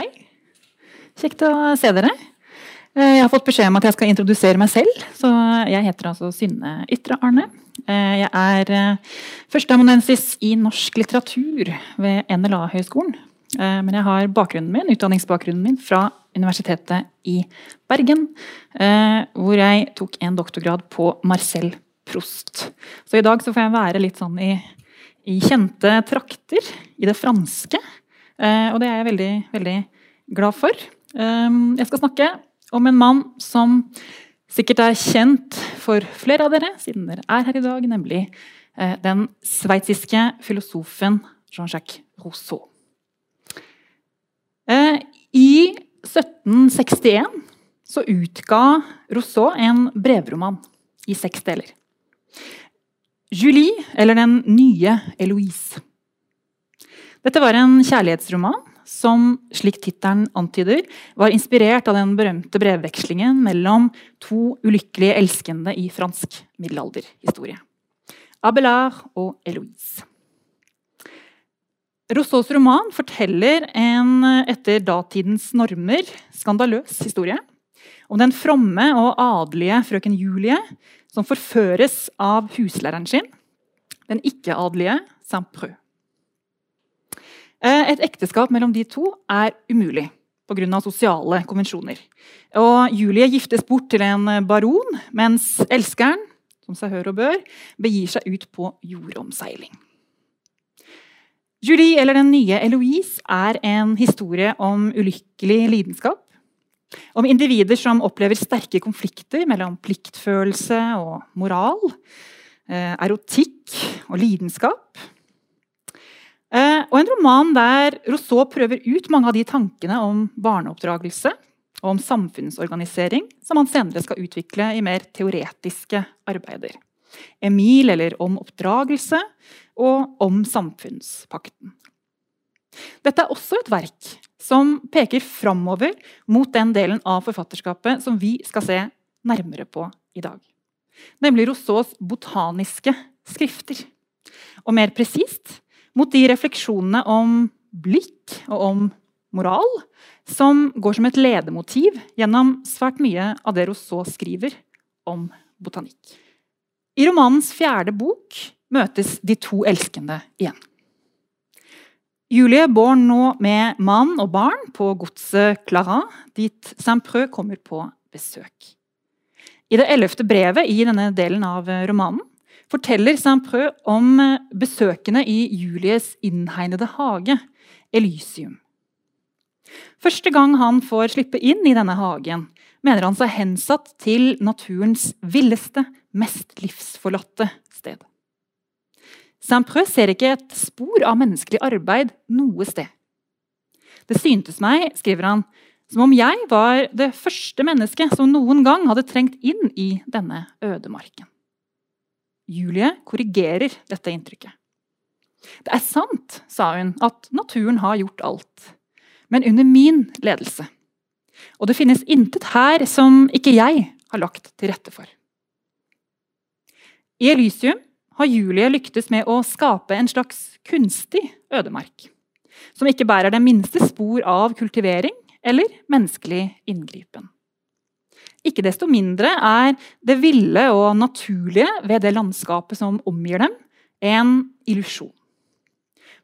Hei. Kjekt å se dere. Eh, jeg har fått beskjed om at jeg skal introdusere meg selv. så Jeg heter altså Synne Ytre Arne. Eh, jeg er eh, førsteamanuensis i norsk litteratur ved NLA-høgskolen. Men jeg har bakgrunnen min, utdanningsbakgrunnen min fra Universitetet i Bergen. Hvor jeg tok en doktorgrad på Marcel Proust. Så i dag så får jeg være litt sånn i, i kjente trakter, i det franske. Og det er jeg veldig, veldig glad for. Jeg skal snakke om en mann som sikkert er kjent for flere av dere, siden dere er her i dag, nemlig eh, den sveitsiske filosofen Jean-Jacques Rousseau. Eh, I 1761 så utga Rousseau en brevroman i seks deler. Julie, eller Den nye Eloise. Dette var en kjærlighetsroman som slik tittelen antyder, var inspirert av den berømte brevvekslingen mellom to ulykkelige elskende i fransk middelalderhistorie. Abelard og Eloise. Rousseaus roman forteller en etter datidens normer skandaløs historie om den fromme og adelige frøken Julie som forføres av huslæreren sin, den ikke-adelige Saint-Preux. Eh, et ekteskap mellom de to er umulig pga. sosiale konvensjoner. Og Julie giftes bort til en baron, mens elskeren som seg hør og bør, begir seg ut på jordomseiling. Julie, eller Den nye Eloise, er en historie om ulykkelig lidenskap. Om individer som opplever sterke konflikter mellom pliktfølelse og moral. Eh, erotikk og lidenskap. Eh, og en roman der Rousseau prøver ut mange av de tankene om barneoppdragelse og om samfunnsorganisering som han senere skal utvikle i mer teoretiske arbeider. Emil eller om oppdragelse og om samfunnspakten. Dette er også et verk som peker framover mot den delen av forfatterskapet som vi skal se nærmere på i dag. Nemlig Rousseaus botaniske skrifter. Og mer presist mot de refleksjonene om blikk og om moral som går som et ledemotiv gjennom svært mye av det Rousseau skriver om botanikk. I romanens fjerde bok møtes de to elskende igjen. Julie bor nå med mann og barn på godset Clara, dit Saint-Preux kommer på besøk. I det ellevte brevet i denne delen av romanen forteller Saint-Preux om eh, besøkende i Julies innhegnede hage, Elysium. Første gang han får slippe inn i denne hagen, mener han seg hensatt til naturens villeste, mest livsforlatte sted. Saint-Preux ser ikke et spor av menneskelig arbeid noe sted. Det syntes meg, skriver han, som om jeg var det første mennesket som noen gang hadde trengt inn i denne ødemarken. Julie korrigerer dette inntrykket. Det er sant, sa hun, at naturen har gjort alt. Men under min ledelse. Og det finnes intet her som ikke jeg har lagt til rette for. I Elysium har Julie lyktes med å skape en slags kunstig ødemark. Som ikke bærer det minste spor av kultivering eller menneskelig inngripen. Ikke desto mindre er det ville og naturlige ved det landskapet som omgir dem, en illusjon.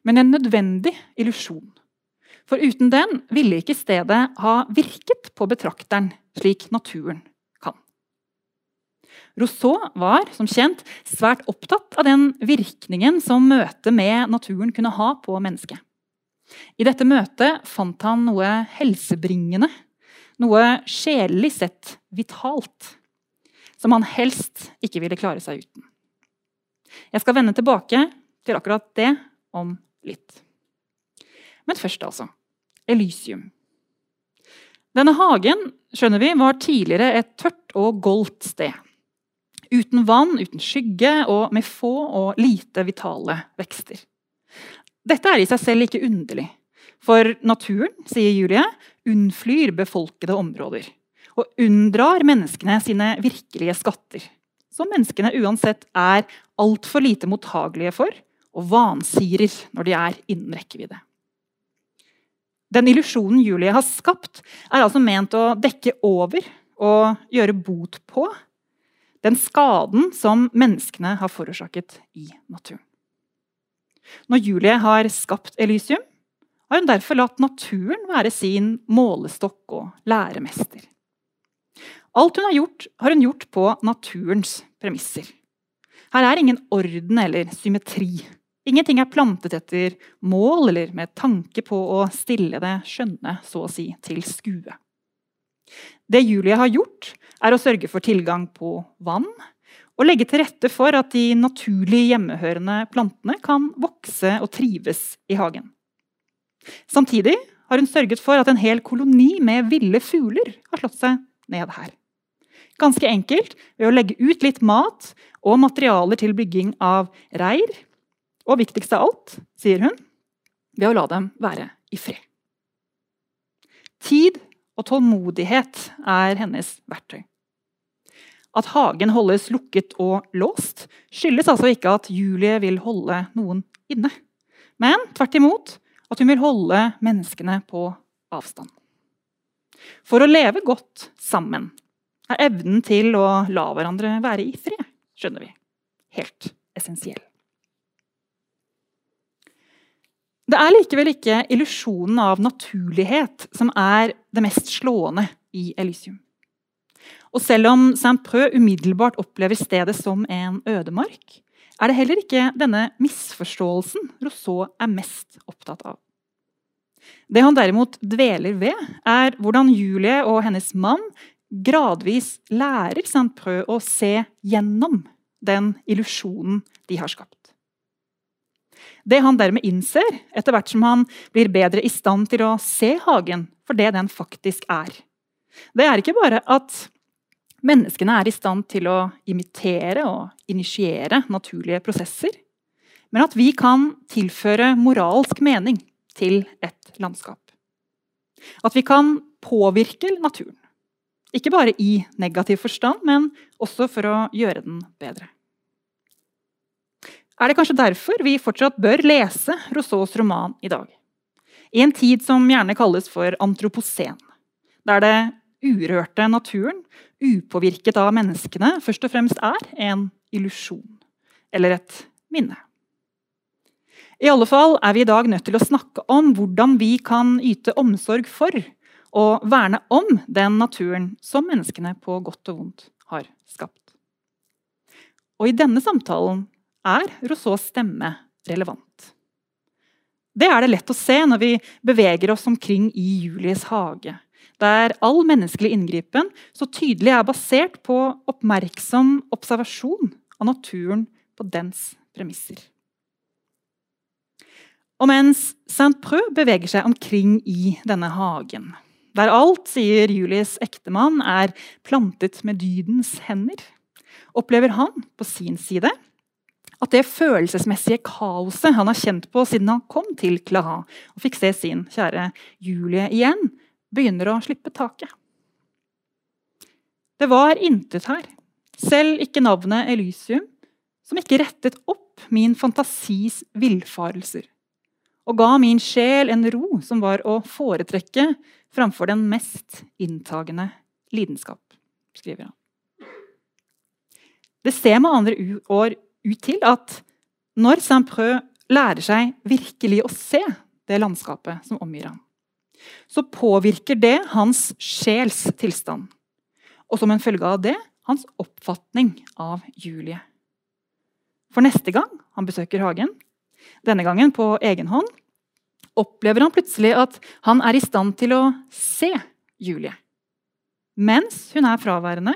Men en nødvendig illusjon. For uten den ville ikke stedet ha virket på betrakteren slik naturen kan. Rousseau var som kjent svært opptatt av den virkningen som møtet med naturen kunne ha på mennesket. I dette møtet fant han noe helsebringende noe sjelelig sett vitalt, som han helst ikke ville klare seg uten. Jeg skal vende tilbake til akkurat det om litt. Men først, altså. Elysium. Denne hagen skjønner vi, var tidligere et tørt og goldt sted. Uten vann, uten skygge og med få og lite vitale vekster. Dette er i seg selv ikke underlig. For naturen, sier Julie, unnflyr befolkede områder. Og unndrar menneskene sine virkelige skatter. Som menneskene uansett er altfor lite mottagelige for og vansirer når de er innen rekkevidde. Den illusjonen Julie har skapt, er altså ment å dekke over og gjøre bot på den skaden som menneskene har forårsaket i naturen. Når Julie har skapt Elysium, har hun derfor latt naturen være sin målestokk og læremester. Alt hun har gjort, har hun gjort på naturens premisser. Her er ingen orden eller symmetri. Ingenting er plantet etter mål eller med tanke på å stille det skjønne så å si, til skue. Det Julie har gjort, er å sørge for tilgang på vann og legge til rette for at de naturlig hjemmehørende plantene kan vokse og trives i hagen. Samtidig har hun sørget for at en hel koloni med ville fugler har slått seg ned her. Ganske enkelt ved å legge ut litt mat og materialer til bygging av reir. Og viktigst av alt, sier hun, ved å la dem være i fred. Tid og tålmodighet er hennes verktøy. At hagen holdes lukket og låst, skyldes altså ikke at Julie vil holde noen inne. Men tvert imot at hun vil holde menneskene på avstand. For å leve godt sammen er evnen til å la hverandre være i fred, skjønner vi, helt essensiell. Det er likevel ikke illusjonen av naturlighet som er det mest slående i Elysium. Og selv om Saint-Preux umiddelbart opplever stedet som en ødemark, er det heller ikke denne misforståelsen Rousseau er mest opptatt av. Det han derimot dveler ved, er hvordan Julie og hennes mann gradvis lærer Saint-Preux å se gjennom den illusjonen de har skapt. Det han dermed innser, etter hvert som han blir bedre i stand til å se hagen for det den faktisk er, det er ikke bare at menneskene er i stand til å imitere og initiere naturlige prosesser, men at vi kan tilføre moralsk mening til et landskap. At vi kan påvirke naturen. Ikke bare i negativ forstand, men også for å gjøre den bedre. Er det kanskje derfor vi fortsatt bør lese Rousseaus roman i dag? I en tid som gjerne kalles for antropocen, der det urørte naturen, upåvirket av menneskene, først og fremst er en illusjon eller et minne. I alle fall er vi i dag nødt til å snakke om hvordan vi kan yte omsorg for og verne om den naturen som menneskene på godt og vondt har skapt. Og i denne samtalen er Rousseaus stemme relevant. Det er det lett å se når vi beveger oss omkring i Julies hage, der all menneskelig inngripen så tydelig er basert på oppmerksom observasjon av naturen på dens premisser. Og mens Saint-Preux beveger seg omkring i denne hagen, der alt, sier Julies ektemann, er plantet med dydens hender, opplever han på sin side at det følelsesmessige kaoset han har kjent på siden han kom til Claha og fikk se sin kjære Julie igjen, begynner å slippe taket. Det var intet her, selv ikke navnet Elysium, som ikke rettet opp min fantasis villfarelser og ga min sjel en ro som var å foretrekke framfor den mest inntagende lidenskap, skriver han. Det ser med andre år ut til at når Saint-Preux lærer seg virkelig å se det landskapet som omgir ham, så påvirker det hans sjels tilstand. Og som en følge av det hans oppfatning av Julie. For neste gang han besøker hagen, denne gangen på egen hånd, opplever han plutselig at han er i stand til å se Julie. Mens hun er fraværende,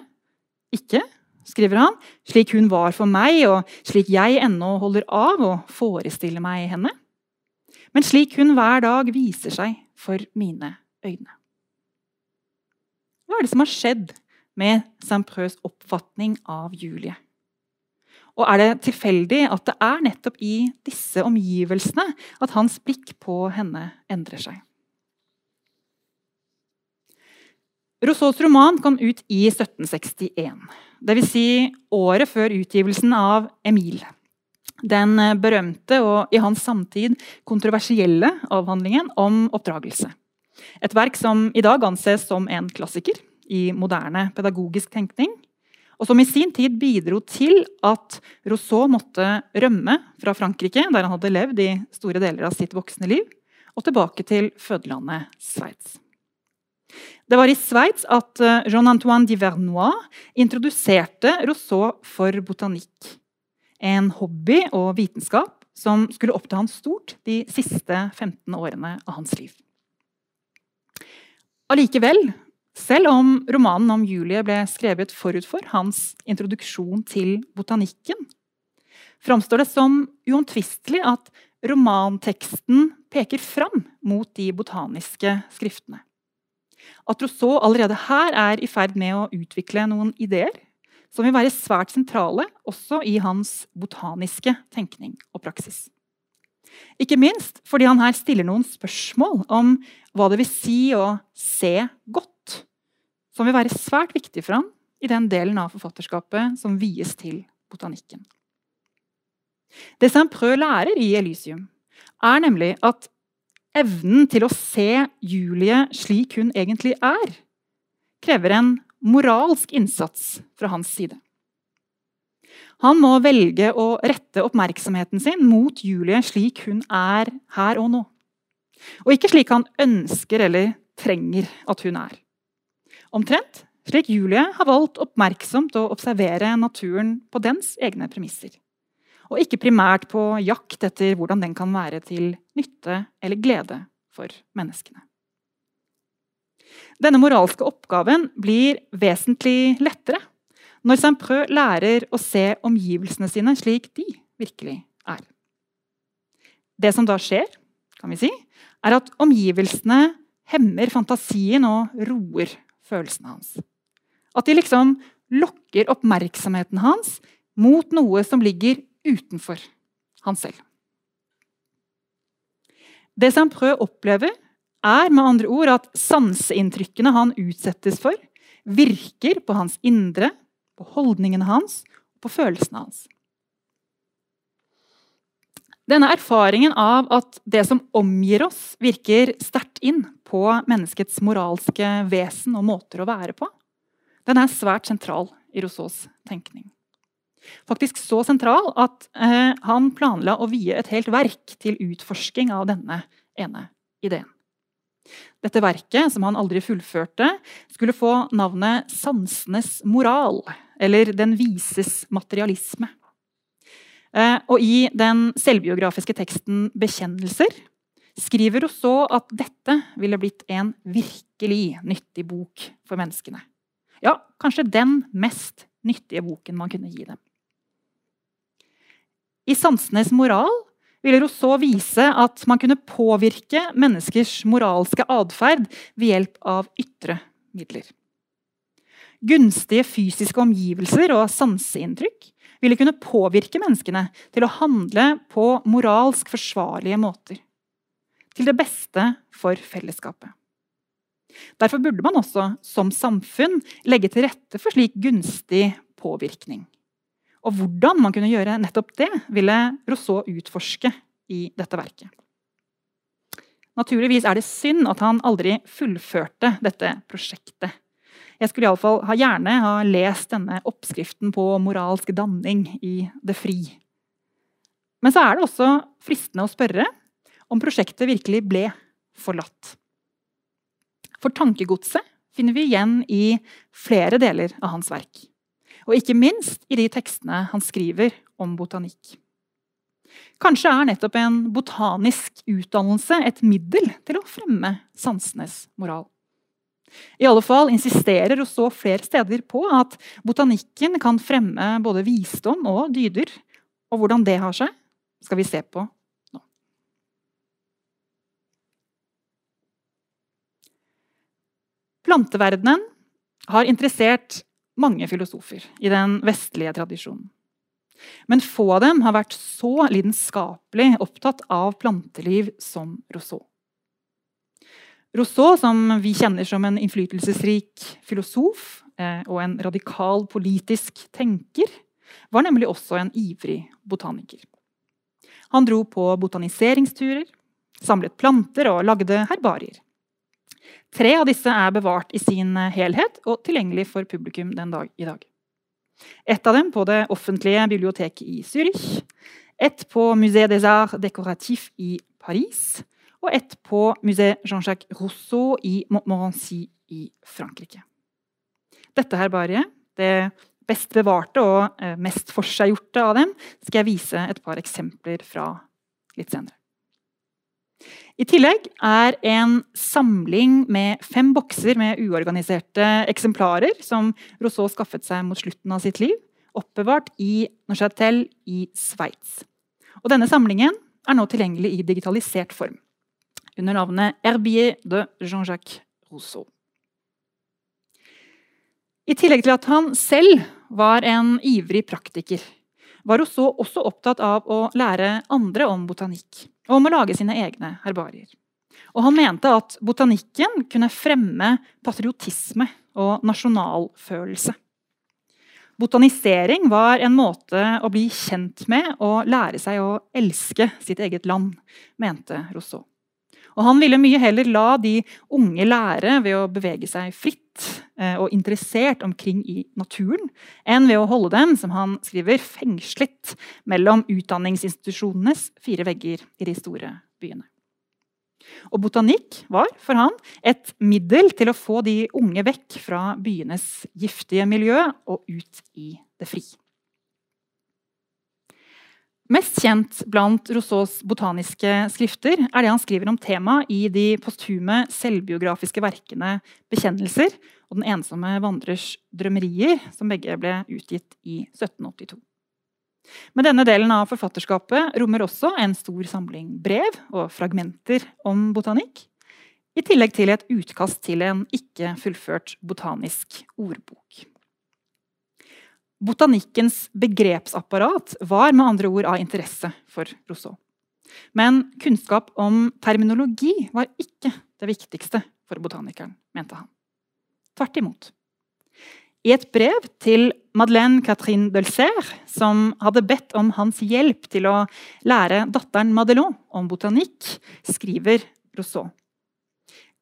ikke skriver han, slik hun var for meg, og slik jeg ennå holder av å forestille meg henne, men slik hun hver dag viser seg for mine øyne. Hva er det som har skjedd med Saint-Preus oppfatning av Julie? Og er det tilfeldig at det er nettopp i disse omgivelsene at hans blikk på henne endrer seg? Rousseaus roman kom ut i 1761 dvs. Si året før utgivelsen av Emil. Den berømte og i hans samtid kontroversielle avhandlingen om oppdragelse. Et verk som i dag anses som en klassiker i moderne pedagogisk tenkning. Og som i sin tid bidro til at Rousseau måtte rømme fra Frankrike, der han hadde levd i store deler av sitt voksne liv, og tilbake til fødelandet Sveits. Det var i Sveits at eh, Jean-Antoine Divernois introduserte Rousseau for botanikk. En hobby og vitenskap som skulle oppta han stort de siste 15 årene av hans liv. Allikevel, selv om romanen om Julie ble skrevet forut for hans introduksjon til botanikken, framstår det som uomtvistelig at romanteksten peker fram mot de botaniske skriftene. At Rousseau allerede her er i ferd med å utvikle noen ideer som vil være svært sentrale også i hans botaniske tenkning og praksis. Ikke minst fordi han her stiller noen spørsmål om hva det vil si å se godt, som vil være svært viktig for ham i den delen av forfatterskapet som vies til botanikken. Det Saint-Preux lærer i Elysium, er nemlig at evnen til å se Julie slik hun egentlig er, krever en moralsk innsats fra hans side. Han må velge å rette oppmerksomheten sin mot Julie slik hun er her og nå. Og ikke slik han ønsker eller trenger at hun er. Omtrent slik Julie har valgt oppmerksomt å observere naturen på dens egne premisser. Og ikke primært på jakt etter hvordan den kan være til nytte eller glede for menneskene. Denne moralske oppgaven blir vesentlig lettere når Saint-Preux lærer å se omgivelsene sine slik de virkelig er. Det som da skjer, kan vi si, er at omgivelsene hemmer fantasien og roer følelsene hans. At de liksom lokker oppmerksomheten hans mot noe som ligger utenfor han selv. Det Saint-Preux opplever, er med andre ord at sanseinntrykkene han utsettes for, virker på hans indre på holdningene hans og på følelsene hans. Denne erfaringen av at det som omgir oss, virker sterkt inn på menneskets moralske vesen og måter å være på, den er svært sentral i Rousseaus tenkning. Faktisk så sentral at eh, han planla å vie et helt verk til utforsking av denne ene ideen. Dette verket, som han aldri fullførte, skulle få navnet 'Sansenes moral', eller 'Den vises materialisme'. Eh, og i den selvbiografiske teksten 'Bekjennelser' skriver hun så at dette ville blitt en virkelig nyttig bok for menneskene. Ja, kanskje den mest nyttige boken man kunne gi dem. I 'Sansenes moral' ville Rousseau vise at man kunne påvirke menneskers moralske atferd ved hjelp av ytre midler. Gunstige fysiske omgivelser og sanseinntrykk ville kunne påvirke menneskene til å handle på moralsk forsvarlige måter. Til det beste for fellesskapet. Derfor burde man også som samfunn legge til rette for slik gunstig påvirkning. Og hvordan man kunne gjøre nettopp det, ville Rousseau utforske i dette verket. Naturligvis er det synd at han aldri fullførte dette prosjektet. Jeg skulle i alle fall ha gjerne ha lest denne oppskriften på moralsk danning i det fri. Men så er det også fristende å spørre om prosjektet virkelig ble forlatt. For tankegodset finner vi igjen i flere deler av hans verk. Og ikke minst i de tekstene han skriver om botanikk. Kanskje er nettopp en botanisk utdannelse et middel til å fremme sansenes moral. I alle fall insisterer Rousseau flere steder på at botanikken kan fremme både visdom og dyder. Og hvordan det har seg, skal vi se på nå. Planteverdenen har interessert mange filosofer i den vestlige tradisjonen. Men få av dem har vært så lidenskapelig opptatt av planteliv som Rousseau. Rousseau, som vi kjenner som en innflytelsesrik filosof eh, og en radikal politisk tenker, var nemlig også en ivrig botaniker. Han dro på botaniseringsturer, samlet planter og lagde herbarier. Tre av disse er bevart i sin helhet og tilgjengelig for publikum den dag i dag. Ett av dem på det offentlige biblioteket i Zürich, ett på Musée des Arts Décoratifs i Paris og ett på Musée Jean-Jacques Rousseau i Montmorency i Frankrike. Dette herbariet, det best bevarte og eh, mest forseggjorte av dem, skal jeg vise et par eksempler fra litt senere. I tillegg er en samling med fem bokser med uorganiserte eksemplarer som Rousseau skaffet seg mot slutten av sitt liv, oppbevart i Neuchâtel i Sveits. Denne samlingen er nå tilgjengelig i digitalisert form under navnet Herbier de Jean-Jacques Rousseau. I tillegg til at han selv var en ivrig praktiker, var Rousseau også opptatt av å lære andre om botanikk og om å lage sine egne herbarier. Og han mente at botanikken kunne fremme patriotisme og nasjonalfølelse. Botanisering var en måte å bli kjent med og lære seg å elske sitt eget land, mente Rousseau. Og han ville mye heller la de unge lære ved å bevege seg fritt eh, og interessert omkring i naturen, enn ved å holde dem, som han skriver, fengslet mellom utdanningsinstitusjonenes fire vegger i de store byene. Og botanikk var for han et middel til å få de unge vekk fra byenes giftige miljø og ut i det fri. Mest kjent blant Rousseaus botaniske skrifter er det han skriver om temaet i de posthume selvbiografiske verkene 'Bekjennelser' og 'Den ensomme vandrers drømmerier', som begge ble utgitt i 1782. Men denne delen av forfatterskapet rommer også en stor samling brev og fragmenter om botanikk, i tillegg til et utkast til en ikke fullført botanisk ordbok. Botanikkens begrepsapparat var med andre ord av interesse for Rousseau. Men kunnskap om terminologi var ikke det viktigste for botanikeren, mente han. Tvert imot. I et brev til Madeleine Catherine Delcer, som hadde bedt om hans hjelp til å lære datteren Madelon om botanikk, skriver Rousseau.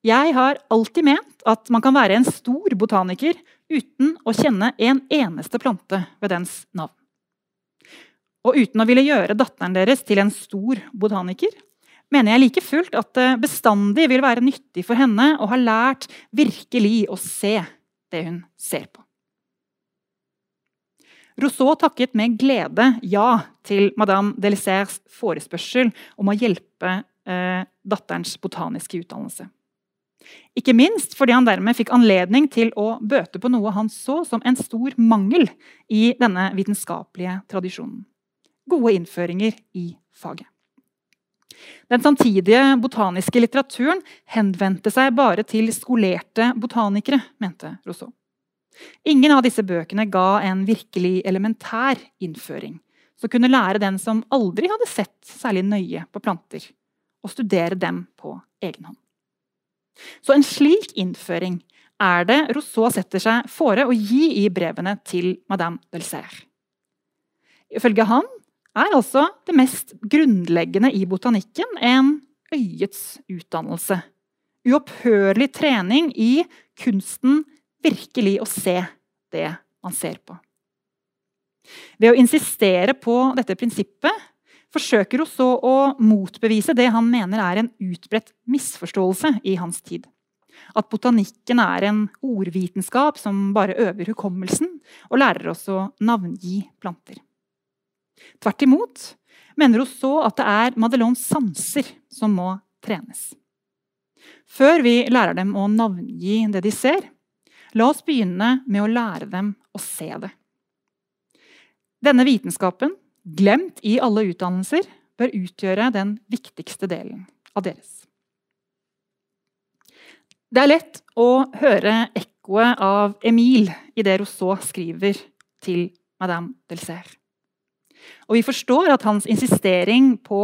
Jeg har alltid ment at man kan være en stor botaniker uten å kjenne en eneste plante ved dens navn. Og uten å ville gjøre datteren deres til en stor botaniker, mener jeg like fullt at det bestandig vil være nyttig for henne å ha lært virkelig å se det hun ser på. Rousseau takket med glede ja til madame Delisers forespørsel om å hjelpe eh, datterens botaniske utdannelse. Ikke minst fordi han dermed fikk anledning til å bøte på noe han så som en stor mangel i denne vitenskapelige tradisjonen. Gode innføringer i faget. Den samtidige botaniske litteraturen henvendte seg bare til skolerte botanikere, mente Rousseau. Ingen av disse bøkene ga en virkelig elementær innføring, som kunne lære den som aldri hadde sett særlig nøye på planter, å studere dem på egen hånd. Så en slik innføring er det Rousseau setter seg fore å gi i brevene til Madame Delcer. Ifølge han er altså det mest grunnleggende i botanikken en øyets utdannelse. Uopphørlig trening i kunsten virkelig å se det man ser på. Ved å insistere på dette prinsippet forsøker også å motbevise det han mener er en utbredt misforståelse i hans tid. At botanikken er en ordvitenskap som bare øver hukommelsen og lærer oss å navngi planter. Tvert imot mener Rousseau at det er Madelons sanser som må trenes. Før vi lærer dem å navngi det de ser, la oss begynne med å lære dem å se det. Denne vitenskapen glemt i alle utdannelser, bør utgjøre den viktigste delen av deres. Det er lett å høre ekkoet av Emil i det Rousseau skriver til Madame Delcerre. Og vi forstår at hans insistering på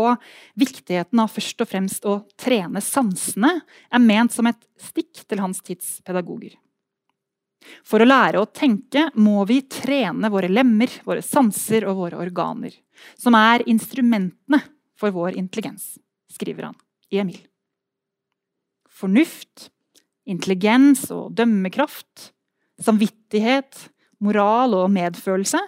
viktigheten av først og fremst å trene sansene er ment som et stikk til hans tids pedagoger. For å lære å tenke må vi trene våre lemmer, våre sanser og våre organer, som er instrumentene for vår intelligens, skriver han i Emil. Fornuft, intelligens og dømmekraft, samvittighet, moral og medfølelse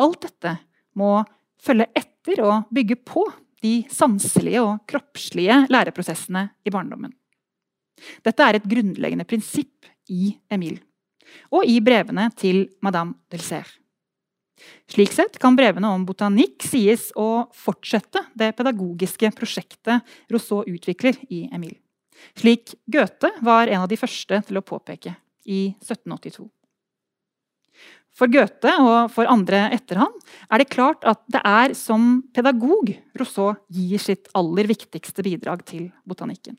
Alt dette må følge etter og bygge på de sanselige og kroppslige læreprosessene i barndommen. Dette er et grunnleggende prinsipp i Emil og i brevene til Madame Delcerre. Slik sett kan brevene om botanikk sies å fortsette det pedagogiske prosjektet Rousseau utvikler i Emil. Slik Goethe var en av de første til å påpeke i 1782. For Goethe og for andre etter han er det klart at det er som pedagog Rousseau gir sitt aller viktigste bidrag til botanikken.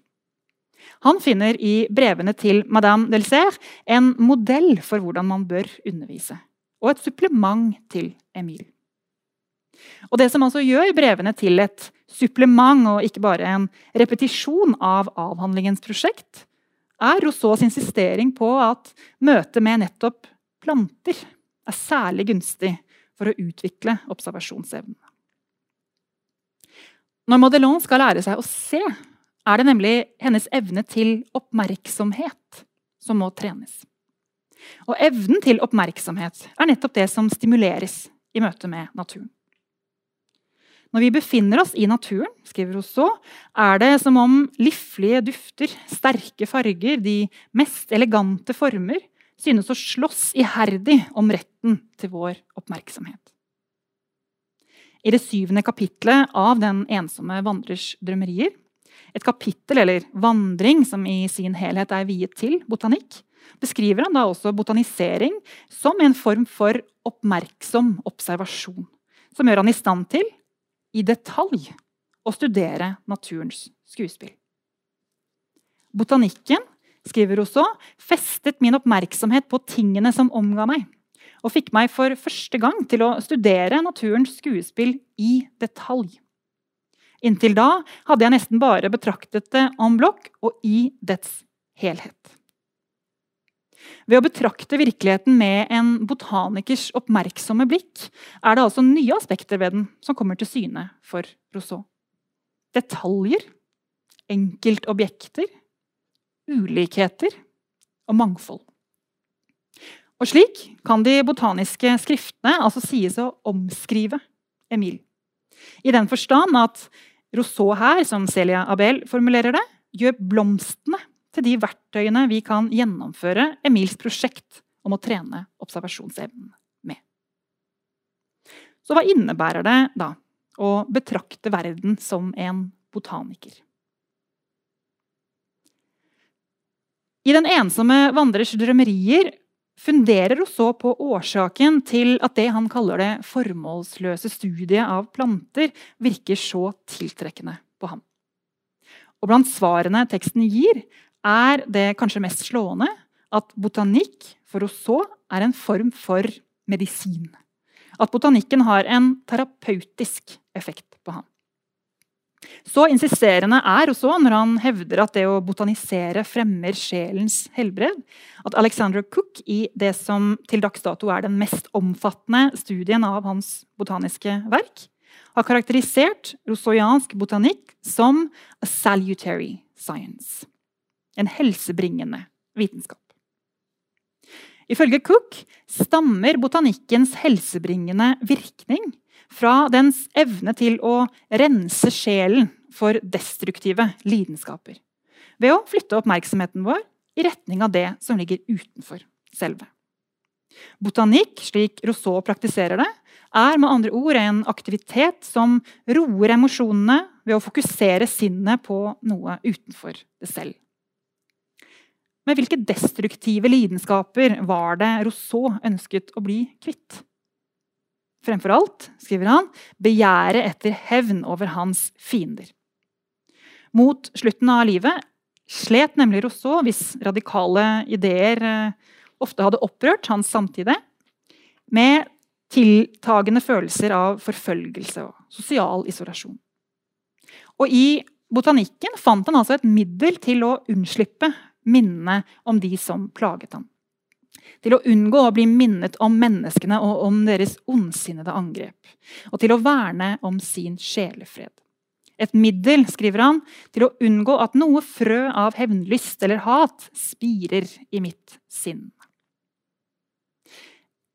Han finner i brevene til Madame Delcer en modell for hvordan man bør undervise og et supplement til Emil. Og Det som altså gjør brevene til et supplement og ikke bare en repetisjon av avhandlingens prosjekt, er Rousseaus insistering på at møtet med nettopp planter er særlig gunstig for å utvikle observasjonsevnen. Når Madelon skal lære seg å se, er det nemlig hennes evne til oppmerksomhet som må trenes. Og evnen til oppmerksomhet er nettopp det som stimuleres i møte med naturen. Når vi befinner oss i naturen, skriver hun så, er det som om liflige dufter, sterke farger, de mest elegante former synes å slåss iherdig om retten til vår oppmerksomhet. I det syvende kapitlet av Den ensomme vandrers drømmerier, et kapittel eller vandring som i sin helhet er viet til botanikk, beskriver han da også botanisering som en form for oppmerksom observasjon. Som gjør han i stand til, i detalj, å studere naturens skuespill. Botanikken, skriver Rousseau, festet min oppmerksomhet på tingene som omga meg, og fikk meg for første gang til å studere naturens skuespill i detalj. Inntil da hadde jeg nesten bare betraktet det en blokk og i dets helhet. Ved å betrakte virkeligheten med en botanikers oppmerksomme blikk er det altså nye aspekter ved den som kommer til syne for Rousseau. Detaljer, enkeltobjekter, ulikheter og mangfold. Og Slik kan de botaniske skriftene altså sies å omskrive Emil. I den forstand at Rousseau her, som Celia Abel formulerer det, gjør blomstene til de verktøyene vi kan gjennomføre Emils prosjekt om å trene observasjonsevnen med. Så hva innebærer det da å betrakte verden som en botaniker? I Den ensomme vandrers drømmerier funderer Rousseau på årsaken til at det han kaller det formålsløse studiet av planter, virker så tiltrekkende på ham. Og Blant svarene teksten gir, er det kanskje mest slående at botanikk for Rousseau er en form for medisin. At botanikken har en terapeutisk effekt på ham. Så insisterende er også når han hevder at det å botanisere fremmer sjelens helbred, at Alexander Cook i det som til dags dato er den mest omfattende studien av hans botaniske verk, har karakterisert rousseauiansk botanikk som a salutary science en helsebringende vitenskap. Ifølge Cook stammer botanikkens helsebringende virkning fra dens evne til å rense sjelen for destruktive lidenskaper. Ved å flytte oppmerksomheten vår i retning av det som ligger utenfor selve. Botanikk, slik Rousseau praktiserer det, er med andre ord en aktivitet som roer emosjonene ved å fokusere sinnet på noe utenfor det selv. Men hvilke destruktive lidenskaper var det Rousseau ønsket å bli kvitt? Fremfor alt, skriver han, begjæret etter hevn over hans fiender. Mot slutten av livet slet nemlig Rousseau, hvis radikale ideer eh, ofte hadde opprørt hans samtidig, med tiltagende følelser av forfølgelse og sosial isolasjon. Og I botanikken fant han altså et middel til å unnslippe minnene om de som plaget ham. Til å unngå å bli minnet om menneskene og om deres ondsinnede angrep. Og til å verne om sin sjelefred. Et middel, skriver han, til å unngå at noe frø av hevnlyst eller hat spirer i mitt sinn.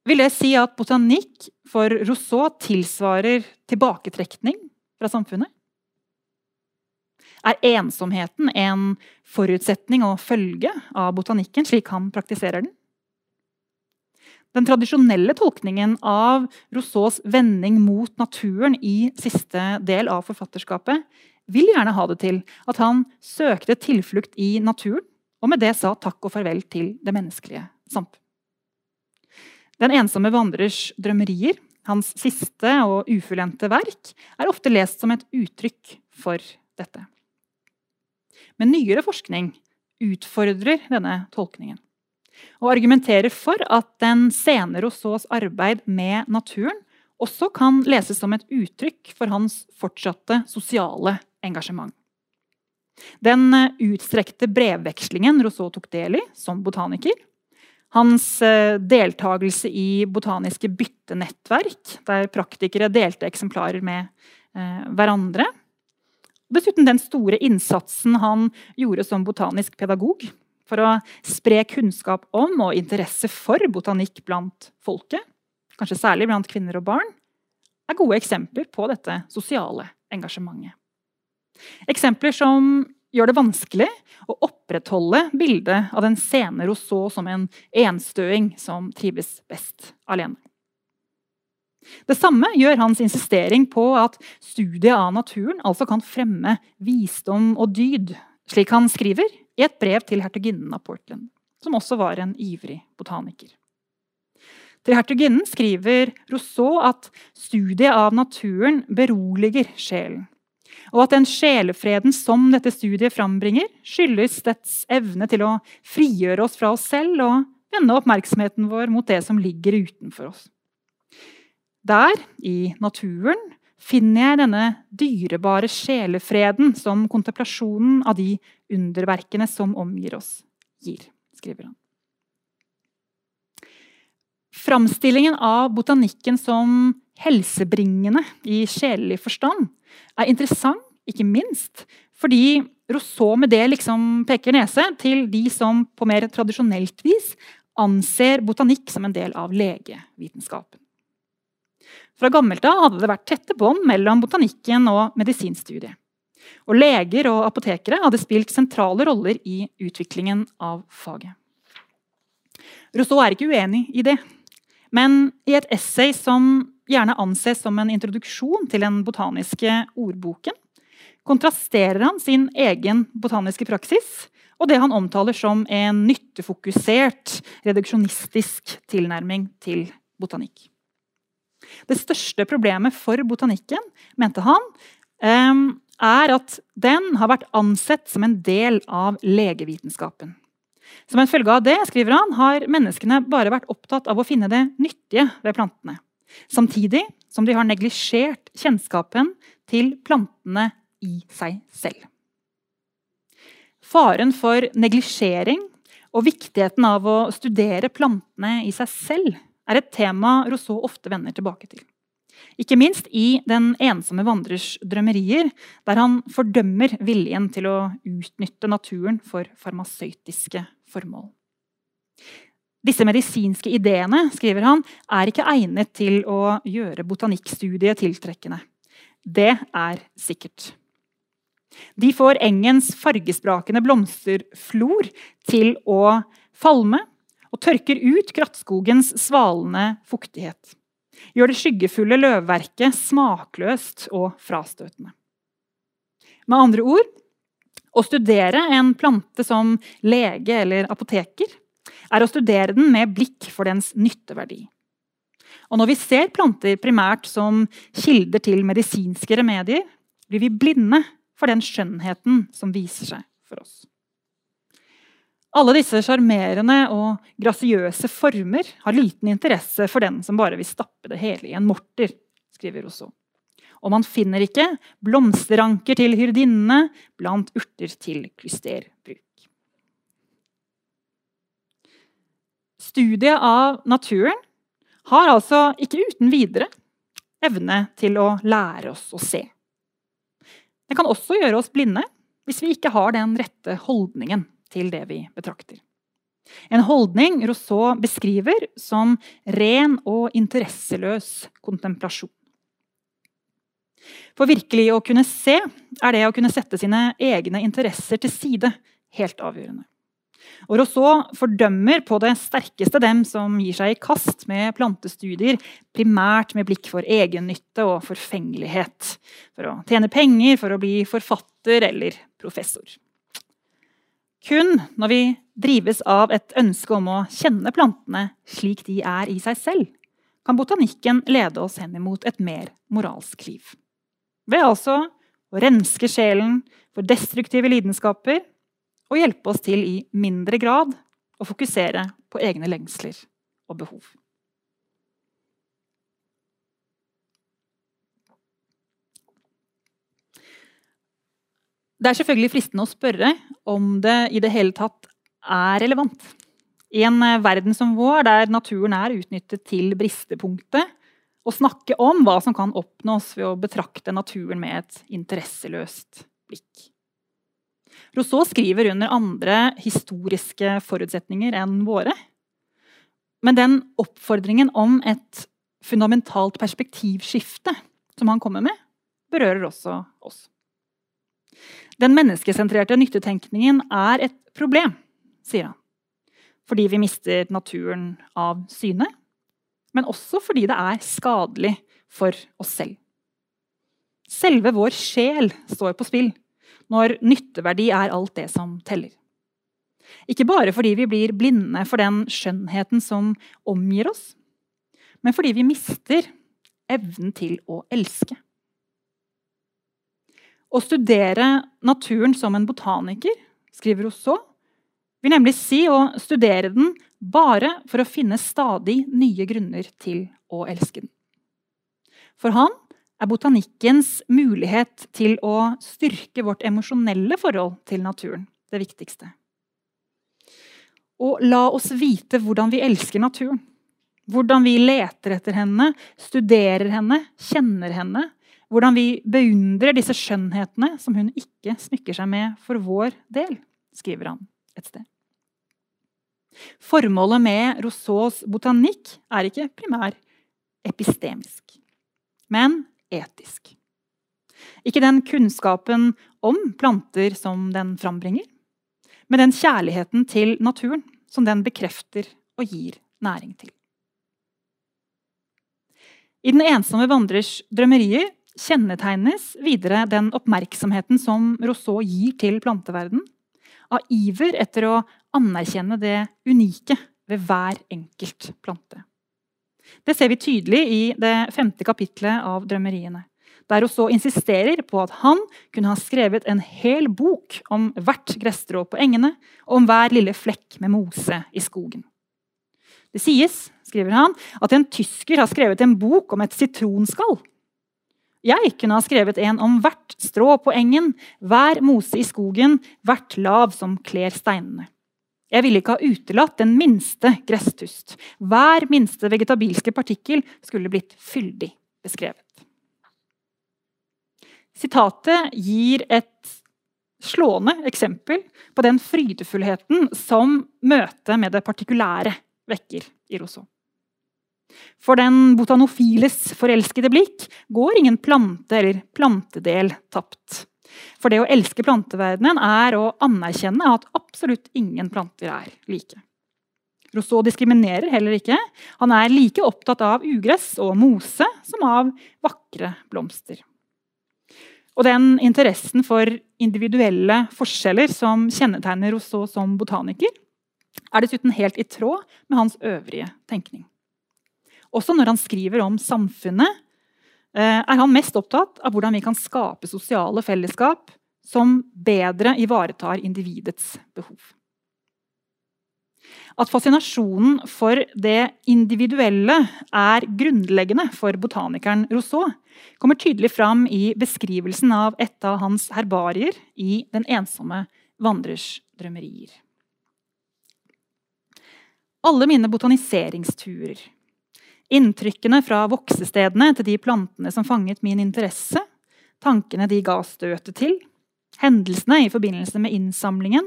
Vil det si at botanikk for Rousseau tilsvarer tilbaketrekning fra samfunnet? Er ensomheten en forutsetning og følge av botanikken, slik han praktiserer den? Den tradisjonelle tolkningen av Rousseaus vending mot naturen i siste del av forfatterskapet vil gjerne ha det til at han søkte tilflukt i naturen, og med det sa takk og farvel til det menneskelige samfunn. Den ensomme vandrers drømmerier, hans siste og ufullendte verk, er ofte lest som et uttrykk for dette. Men nyere forskning utfordrer denne tolkningen og argumenterer for at den senere Rousseaus arbeid med naturen også kan leses som et uttrykk for hans fortsatte sosiale engasjement. Den utstrekte brevvekslingen Rousseau tok del i som botaniker, hans eh, deltakelse i botaniske byttenettverk, der praktikere delte eksemplarer med eh, hverandre, Dessuten den store innsatsen han gjorde som botanisk pedagog for å spre kunnskap om og interesse for botanikk blant folket, kanskje særlig blant kvinner og barn, er gode eksempler på dette sosiale engasjementet. Eksempler som gjør det vanskelig å opprettholde bildet av den sene Rousseau som en enstøing som trives best alene. Det samme gjør hans insistering på at studiet av naturen altså kan fremme visdom og dyd, slik han skriver i et brev til hertuginnen av Portland, som også var en ivrig botaniker. Til hertuginnen skriver Rousseau at studiet av naturen beroliger sjelen, og at den sjelefreden som dette studiet frambringer, skyldes dets evne til å frigjøre oss fra oss selv og vende oppmerksomheten vår mot det som ligger utenfor oss. Der, i naturen, finner jeg denne dyrebare sjelefreden som kontemplasjonen av de underverkene som omgir oss, gir, skriver han. Framstillingen av botanikken som helsebringende i sjelelig forstand er interessant, ikke minst fordi Rousseau med det liksom peker nese til de som på mer tradisjonelt vis anser botanikk som en del av legevitenskapen. Fra gammelt av hadde det vært tette bånd mellom botanikken og medisinstudiet. Og leger og apotekere hadde spilt sentrale roller i utviklingen av faget. Rousseau er ikke uenig i det. Men i et essay som gjerne anses som en introduksjon til den botaniske ordboken, kontrasterer han sin egen botaniske praksis og det han omtaler som en nyttefokusert, reduksjonistisk tilnærming til botanikk. Det største problemet for botanikken, mente han, er at den har vært ansett som en del av legevitenskapen. Som en følge av det skriver han, har menneskene bare vært opptatt av å finne det nyttige ved plantene. Samtidig som de har neglisjert kjennskapen til plantene i seg selv. Faren for neglisjering og viktigheten av å studere plantene i seg selv er et tema Rousseau ofte vender tilbake til. Ikke minst i Den ensomme vandrers drømmerier, der han fordømmer viljen til å utnytte naturen for farmasøytiske formål. Disse medisinske ideene skriver han, er ikke egnet til å gjøre botanikkstudiet tiltrekkende. Det er sikkert. De får engens fargesprakende blomsterflor til å falme og tørker ut krattskogens svalende fuktighet. Gjør det skyggefulle løvverket smakløst og frastøtende. Med andre ord å studere en plante som lege eller apoteker er å studere den med blikk for dens nytteverdi. Og når vi ser planter primært som kilder til medisinske remedier, blir vi blinde for den skjønnheten som viser seg for oss. Alle disse sjarmerende og grasiøse former har liten interesse for den som bare vil stappe det hele i en morter, skriver Rousseau. Og man finner ikke blomsteranker til hyrdinnene blant urter til klysterbruk. Studiet av naturen har altså ikke uten videre evne til å lære oss å se. Det kan også gjøre oss blinde hvis vi ikke har den rette holdningen til det vi betrakter. En holdning Rousseau beskriver som ren og interesseløs kontemplasjon. For virkelig å kunne se er det å kunne sette sine egne interesser til side helt avgjørende. Og Rousseau fordømmer på det sterkeste dem som gir seg i kast med plantestudier, primært med blikk for egennytte og forfengelighet. For å tjene penger, for å bli forfatter eller professor. Kun når vi drives av et ønske om å kjenne plantene slik de er i seg selv, kan botanikken lede oss henimot et mer moralsk liv. Ved altså å renske sjelen for destruktive lidenskaper og hjelpe oss til i mindre grad å fokusere på egne lengsler og behov. Det er selvfølgelig fristende å spørre om det i det hele tatt er relevant. I en verden som vår, der naturen er utnyttet til bristepunktet, å snakke om hva som kan oppnås ved å betrakte naturen med et interesseløst blikk. Rousseau skriver under andre historiske forutsetninger enn våre. Men den oppfordringen om et fundamentalt perspektivskifte som han kommer med, berører også oss. Den menneskesentrerte nyttetenkningen er et problem, sier han. Fordi vi mister naturen av syne, men også fordi det er skadelig for oss selv. Selve vår sjel står på spill når nytteverdi er alt det som teller. Ikke bare fordi vi blir blinde for den skjønnheten som omgir oss, men fordi vi mister evnen til å elske. Å studere naturen som en botaniker, skriver Rousseau, vil nemlig si å studere den bare for å finne stadig nye grunner til å elske den. For han er botanikkens mulighet til å styrke vårt emosjonelle forhold til naturen det viktigste. Og la oss vite hvordan vi elsker naturen. Hvordan vi leter etter henne, studerer henne, kjenner henne, hvordan vi beundrer disse skjønnhetene som hun ikke smykker seg med for vår del, skriver han et sted. Formålet med Rousseaus botanikk er ikke primær epistemisk, men etisk. Ikke den kunnskapen om planter som den frambringer, men den kjærligheten til naturen som den bekrefter og gir næring til. I Den ensomme vandrers drømmerier kjennetegnes videre den oppmerksomheten som Rousseau gir til planteverden, av iver etter å anerkjenne det unike ved hver enkelt plante. Det ser vi tydelig i det femte kapitlet av Drømmeriene. Der Rousseau insisterer på at han kunne ha skrevet en hel bok om hvert gresstrå på engene og om hver lille flekk med mose i skogen. Det sies, skriver han, at en tysker har skrevet en bok om et sitronskall jeg kunne ha skrevet en om hvert strå på engen, hver mose i skogen, hvert lav som kler steinene. Jeg ville ikke ha utelatt den minste gresstust. Hver minste vegetabilske partikkel skulle blitt fyldig beskrevet. Sitatet gir et slående eksempel på den frydefullheten som møtet med det partikulære vekker i Rousseau. For den botanofiles forelskede blikk går ingen plante eller plantedel tapt. For det å elske planteverdenen er å anerkjenne at absolutt ingen planter er like. Rousseau diskriminerer heller ikke. Han er like opptatt av ugress og mose som av vakre blomster. Og den interessen for individuelle forskjeller som kjennetegner Rousseau som botaniker, er dessuten helt i tråd med hans øvrige tenkning. Også når han skriver om samfunnet, eh, er han mest opptatt av hvordan vi kan skape sosiale fellesskap som bedre ivaretar individets behov. At fascinasjonen for det individuelle er grunnleggende for botanikeren Rousseau, kommer tydelig fram i beskrivelsen av et av hans herbarier i Den ensomme vandrers drømmerier. Alle mine botaniseringsturer Inntrykkene fra voksestedene til de plantene som fanget min interesse, tankene de ga støtet til, hendelsene i forbindelse med innsamlingen.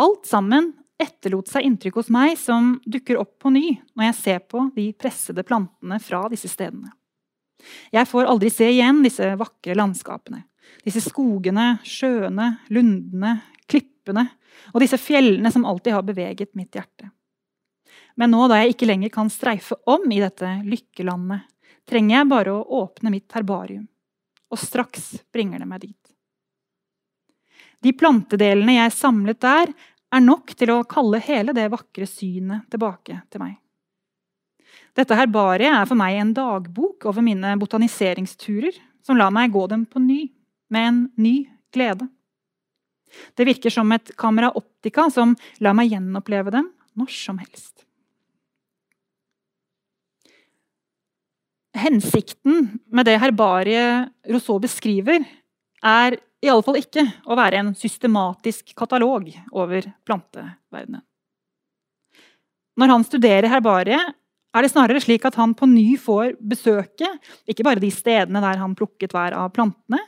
Alt sammen etterlot seg inntrykk hos meg som dukker opp på ny når jeg ser på de pressede plantene fra disse stedene. Jeg får aldri se igjen disse vakre landskapene. Disse skogene, sjøene, lundene, klippene og disse fjellene som alltid har beveget mitt hjerte. Men nå da jeg ikke lenger kan streife om i dette lykkelandet, trenger jeg bare å åpne mitt herbarium. Og straks bringer det meg dit. De plantedelene jeg samlet der, er nok til å kalle hele det vakre synet tilbake til meg. Dette herbariet er for meg en dagbok over mine botaniseringsturer, som lar meg gå dem på ny, med en ny glede. Det virker som et kamera optica som lar meg gjenoppleve dem når som helst. Hensikten med det herbariet Rousseau beskriver, er i alle fall ikke å være en systematisk katalog over planteverdenen. Når han studerer herbariet, er det snarere slik at han på ny får besøke ikke bare de stedene der han plukket hver av plantene,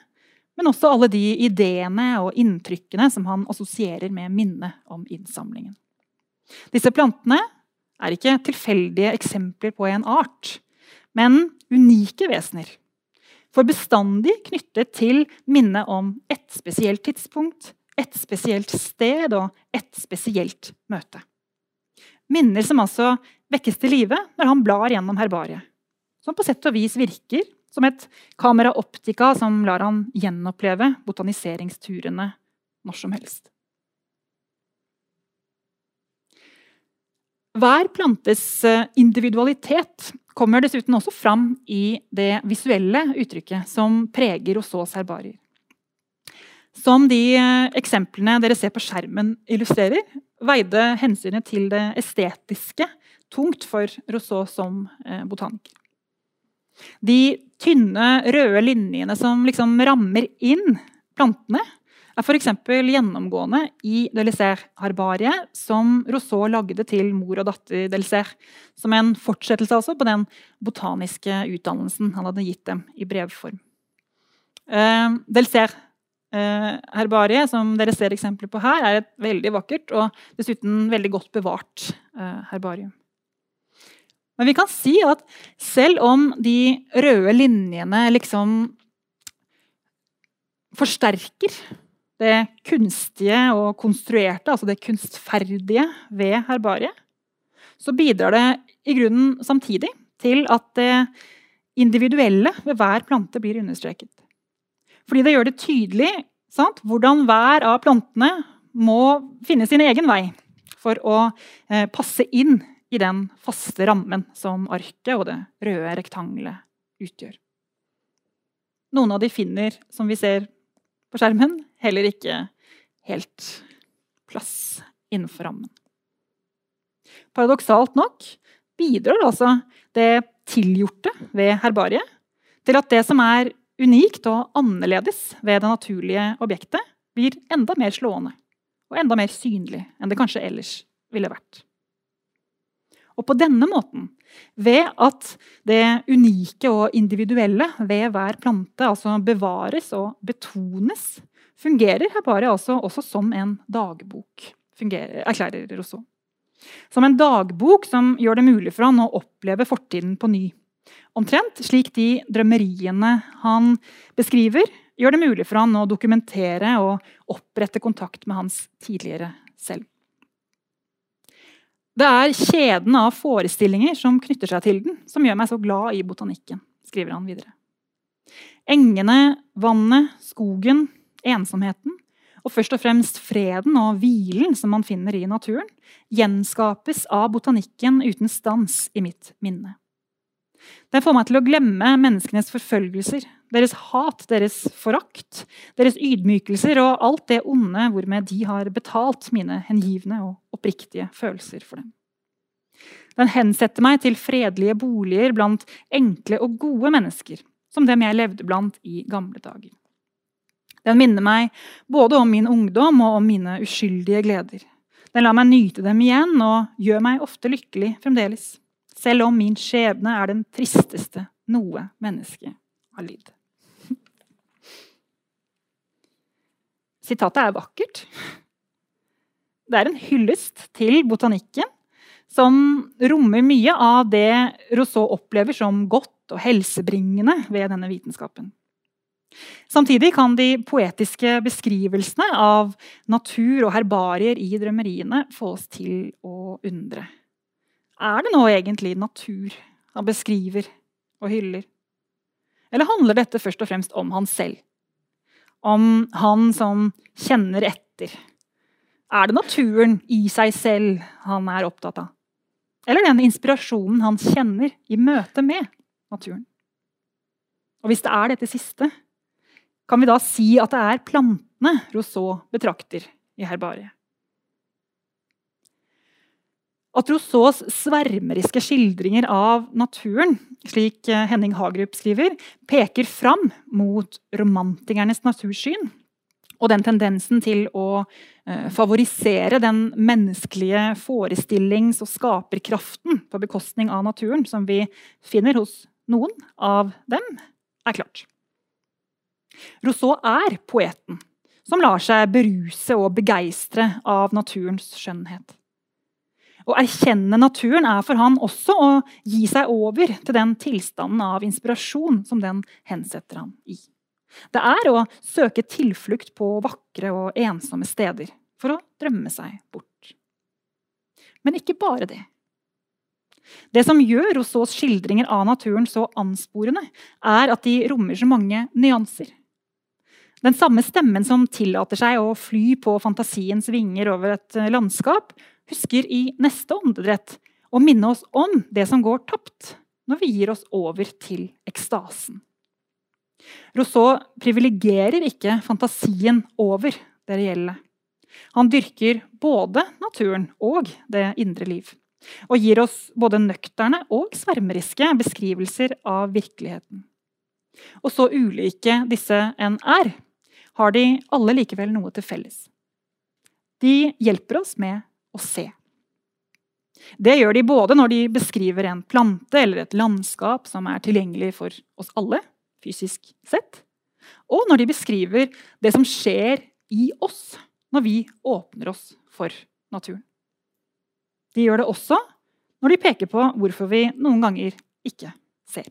men også alle de ideene og inntrykkene som han assosierer med minnet om innsamlingen. Disse plantene er ikke tilfeldige eksempler på en art, men unike vesener for bestandig knyttet til minnet om ett spesielt tidspunkt, ett spesielt sted og ett spesielt møte. Minner som altså vekkes til live når han blar gjennom herbariet. Som på sett og vis virker som et kamera optica som lar han gjenoppleve botaniseringsturene når som helst. Hver plantes eh, individualitet kommer dessuten også fram i det visuelle uttrykket som preger Rousseaus herbarier. Som de eh, eksemplene dere ser på skjermen illustrerer, veide hensynet til det estetiske tungt for Rousseau som eh, botaniker. De tynne, røde linjene som liksom rammer inn plantene, er f.eks. gjennomgående i Delisère-herbariet, som Rousseau lagde til mor og datter Delisère. Som en fortsettelse altså på den botaniske utdannelsen han hadde gitt dem i brevform. Uh, Delisère-herbariet, uh, som dere ser eksempler på her, er et veldig vakkert og dessuten veldig godt bevart uh, herbarium. Men vi kan si at selv om de røde linjene liksom forsterker det kunstige og konstruerte, altså det kunstferdige ved herbariet, så bidrar det i grunnen samtidig til at det individuelle ved hver plante blir understreket. Fordi det gjør det tydelig sant, hvordan hver av plantene må finne sin egen vei for å eh, passe inn i den faste rammen som arket og det røde rektangelet utgjør. Noen av de finner, som vi ser på skjermen, heller ikke helt plass innenfor rammen. Paradoksalt nok bidrar altså det tilgjorte ved herbariet til at det som er unikt og annerledes ved det naturlige objektet, blir enda mer slående og enda mer synlig enn det kanskje ellers ville vært. Og på denne måten, ved at det unike og individuelle ved hver plante altså bevares og betones, fungerer herbaria altså også som en dagbok, erklærer Rousseau. Som en dagbok som gjør det mulig for han å oppleve fortiden på ny. Omtrent slik de drømmeriene han beskriver, gjør det mulig for han å dokumentere og opprette kontakt med hans tidligere selv. Det er kjeden av forestillinger som knytter seg til den, som gjør meg så glad i botanikken. skriver han videre. Engene, vannet, skogen, ensomheten og først og fremst freden og hvilen som man finner i naturen, gjenskapes av botanikken uten stans i mitt minne. Den får meg til å glemme menneskenes forfølgelser, deres hat, deres forakt, deres ydmykelser og alt det onde hvormed de har betalt mine hengivne og oppriktige følelser for dem. Den hensetter meg til fredelige boliger blant enkle og gode mennesker, som dem jeg levde blant i gamle dager. Den minner meg både om min ungdom og om mine uskyldige gleder. Den lar meg nyte dem igjen og gjør meg ofte lykkelig fremdeles selv om min skjebne er den tristeste noe menneske har lidd. Sitatet er vakkert. Det er en hyllest til botanikken som rommer mye av det Rousseau opplever som godt og helsebringende ved denne vitenskapen. Samtidig kan de poetiske beskrivelsene av natur og herbarier i drømmeriene få oss til å undre. Er det nå egentlig natur han beskriver og hyller? Eller handler dette først og fremst om han selv? Om han som kjenner etter? Er det naturen i seg selv han er opptatt av? Eller den inspirasjonen han kjenner i møte med naturen? Og hvis det er dette siste, kan vi da si at det er plantene Rousseau betrakter i herbariet? At Rousseaus svermeriske skildringer av naturen, slik Henning Hagerup skriver, peker fram mot romantikernes natursyn og den tendensen til å eh, favorisere den menneskelige forestillings- og skaperkraften på bekostning av naturen, som vi finner hos noen av dem, er klart. Rousseau er poeten som lar seg beruse og begeistre av naturens skjønnhet. Å erkjenne naturen er for han også å gi seg over til den tilstanden av inspirasjon som den hensetter han i. Det er å søke tilflukt på vakre og ensomme steder for å drømme seg bort. Men ikke bare det. Det som gjør Rousseaus skildringer av naturen så ansporende, er at de rommer så mange nyanser. Den samme stemmen som tillater seg å fly på fantasiens vinger over et landskap, husker i neste åndedrett å minne oss om det som går tapt når vi gir oss over til ekstasen. Rousseau privilegerer ikke fantasien over det reelle. Han dyrker både naturen og det indre liv. Og gir oss både nøkterne og svermeriske beskrivelser av virkeligheten. Og så ulike disse enn er, har de alle likevel noe til felles. De hjelper oss med å se. Det gjør de både når de beskriver en plante eller et landskap som er tilgjengelig for oss alle, fysisk sett, og når de beskriver det som skjer i oss når vi åpner oss for naturen. De gjør det også når de peker på hvorfor vi noen ganger ikke ser.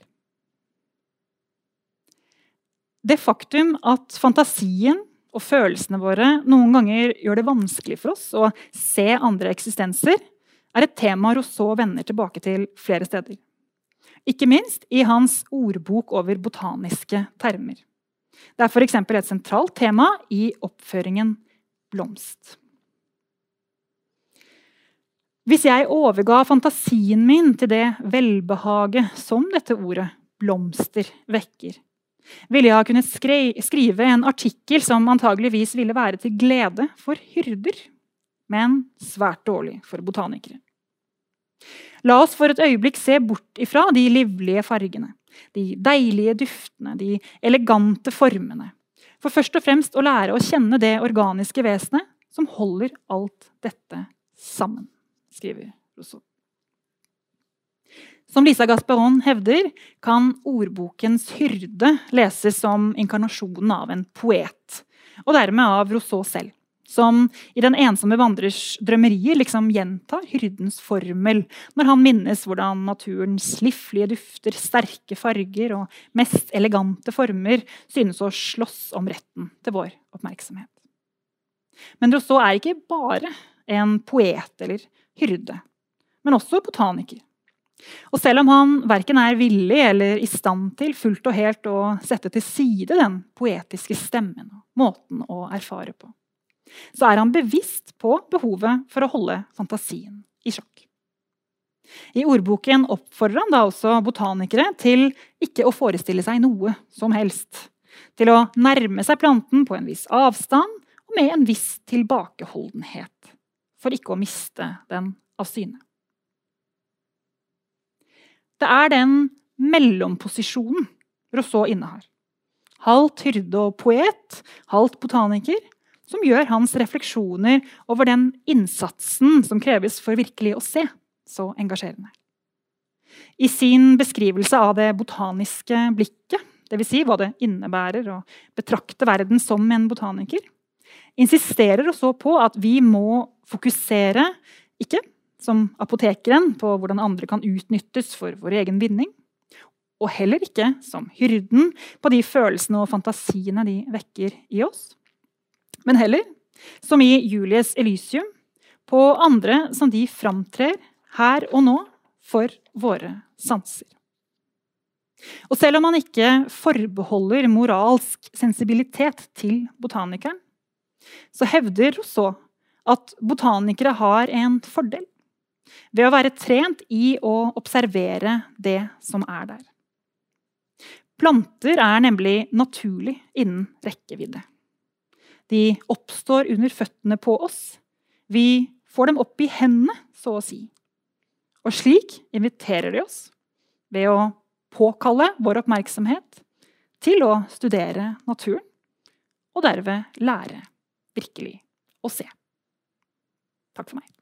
Det faktum at fantasien og følelsene våre noen ganger gjør det vanskelig for oss å se andre eksistenser, er et tema Rousseau vender tilbake til flere steder. Ikke minst i hans ordbok over botaniske termer. Det er f.eks. et sentralt tema i oppføringen blomst. Hvis jeg overga fantasien min til det velbehaget som dette ordet blomster vekker, ville jeg ha kunnet skrive en artikkel som antageligvis ville være til glede for hyrder, men svært dårlig for botanikere. La oss for et øyeblikk se bort ifra de livlige fargene, de deilige duftene, de elegante formene. For først og fremst å lære å kjenne det organiske vesenet som holder alt dette sammen, skriver Rousseau. Som Lisa Gasperon hevder, kan ordbokens hyrde leses som inkarnasjonen av en poet, og dermed av Rousseau selv som i Den ensomme vandrers drømmerier liksom gjentar hyrdens formel når han minnes hvordan naturens liflige dufter, sterke farger og mest elegante former synes å slåss om retten til vår oppmerksomhet. Men Rousseau er ikke bare en poet eller hyrde, men også botaniker. Og selv om han verken er villig eller i stand til fullt og helt å sette til side den poetiske stemmen og måten å erfare på, så er han bevisst på behovet for å holde fantasien i sjakk. I ordboken oppfordrer han da også botanikere til ikke å forestille seg noe som helst. Til å nærme seg planten på en viss avstand og med en viss tilbakeholdenhet. For ikke å miste den av syne. Det er den mellomposisjonen Rousseau innehar. Halvt hyrde og poet, halvt botaniker, som gjør hans refleksjoner over den innsatsen som kreves for virkelig å se, så engasjerende. I sin beskrivelse av det botaniske blikket, dvs. Si hva det innebærer å betrakte verden som en botaniker, insisterer også på at vi må fokusere, ikke som apotekeren, på hvordan andre kan utnyttes for vår egen vinning, og heller ikke som hyrden på de følelsene og fantasiene de vekker i oss, men heller, som i Julies Elysium, på andre som de framtrer her og nå for våre sanser. Og selv om man ikke forbeholder moralsk sensibilitet til botanikeren, så hevder Rousseau at botanikere har en fordel ved å være trent i å observere det som er der. Planter er nemlig naturlig innen rekkevidde. De oppstår under føttene på oss. Vi får dem opp i hendene, så å si. Og slik inviterer de oss ved å påkalle vår oppmerksomhet til å studere naturen, og derved lære virkelig å se. Takk for meg.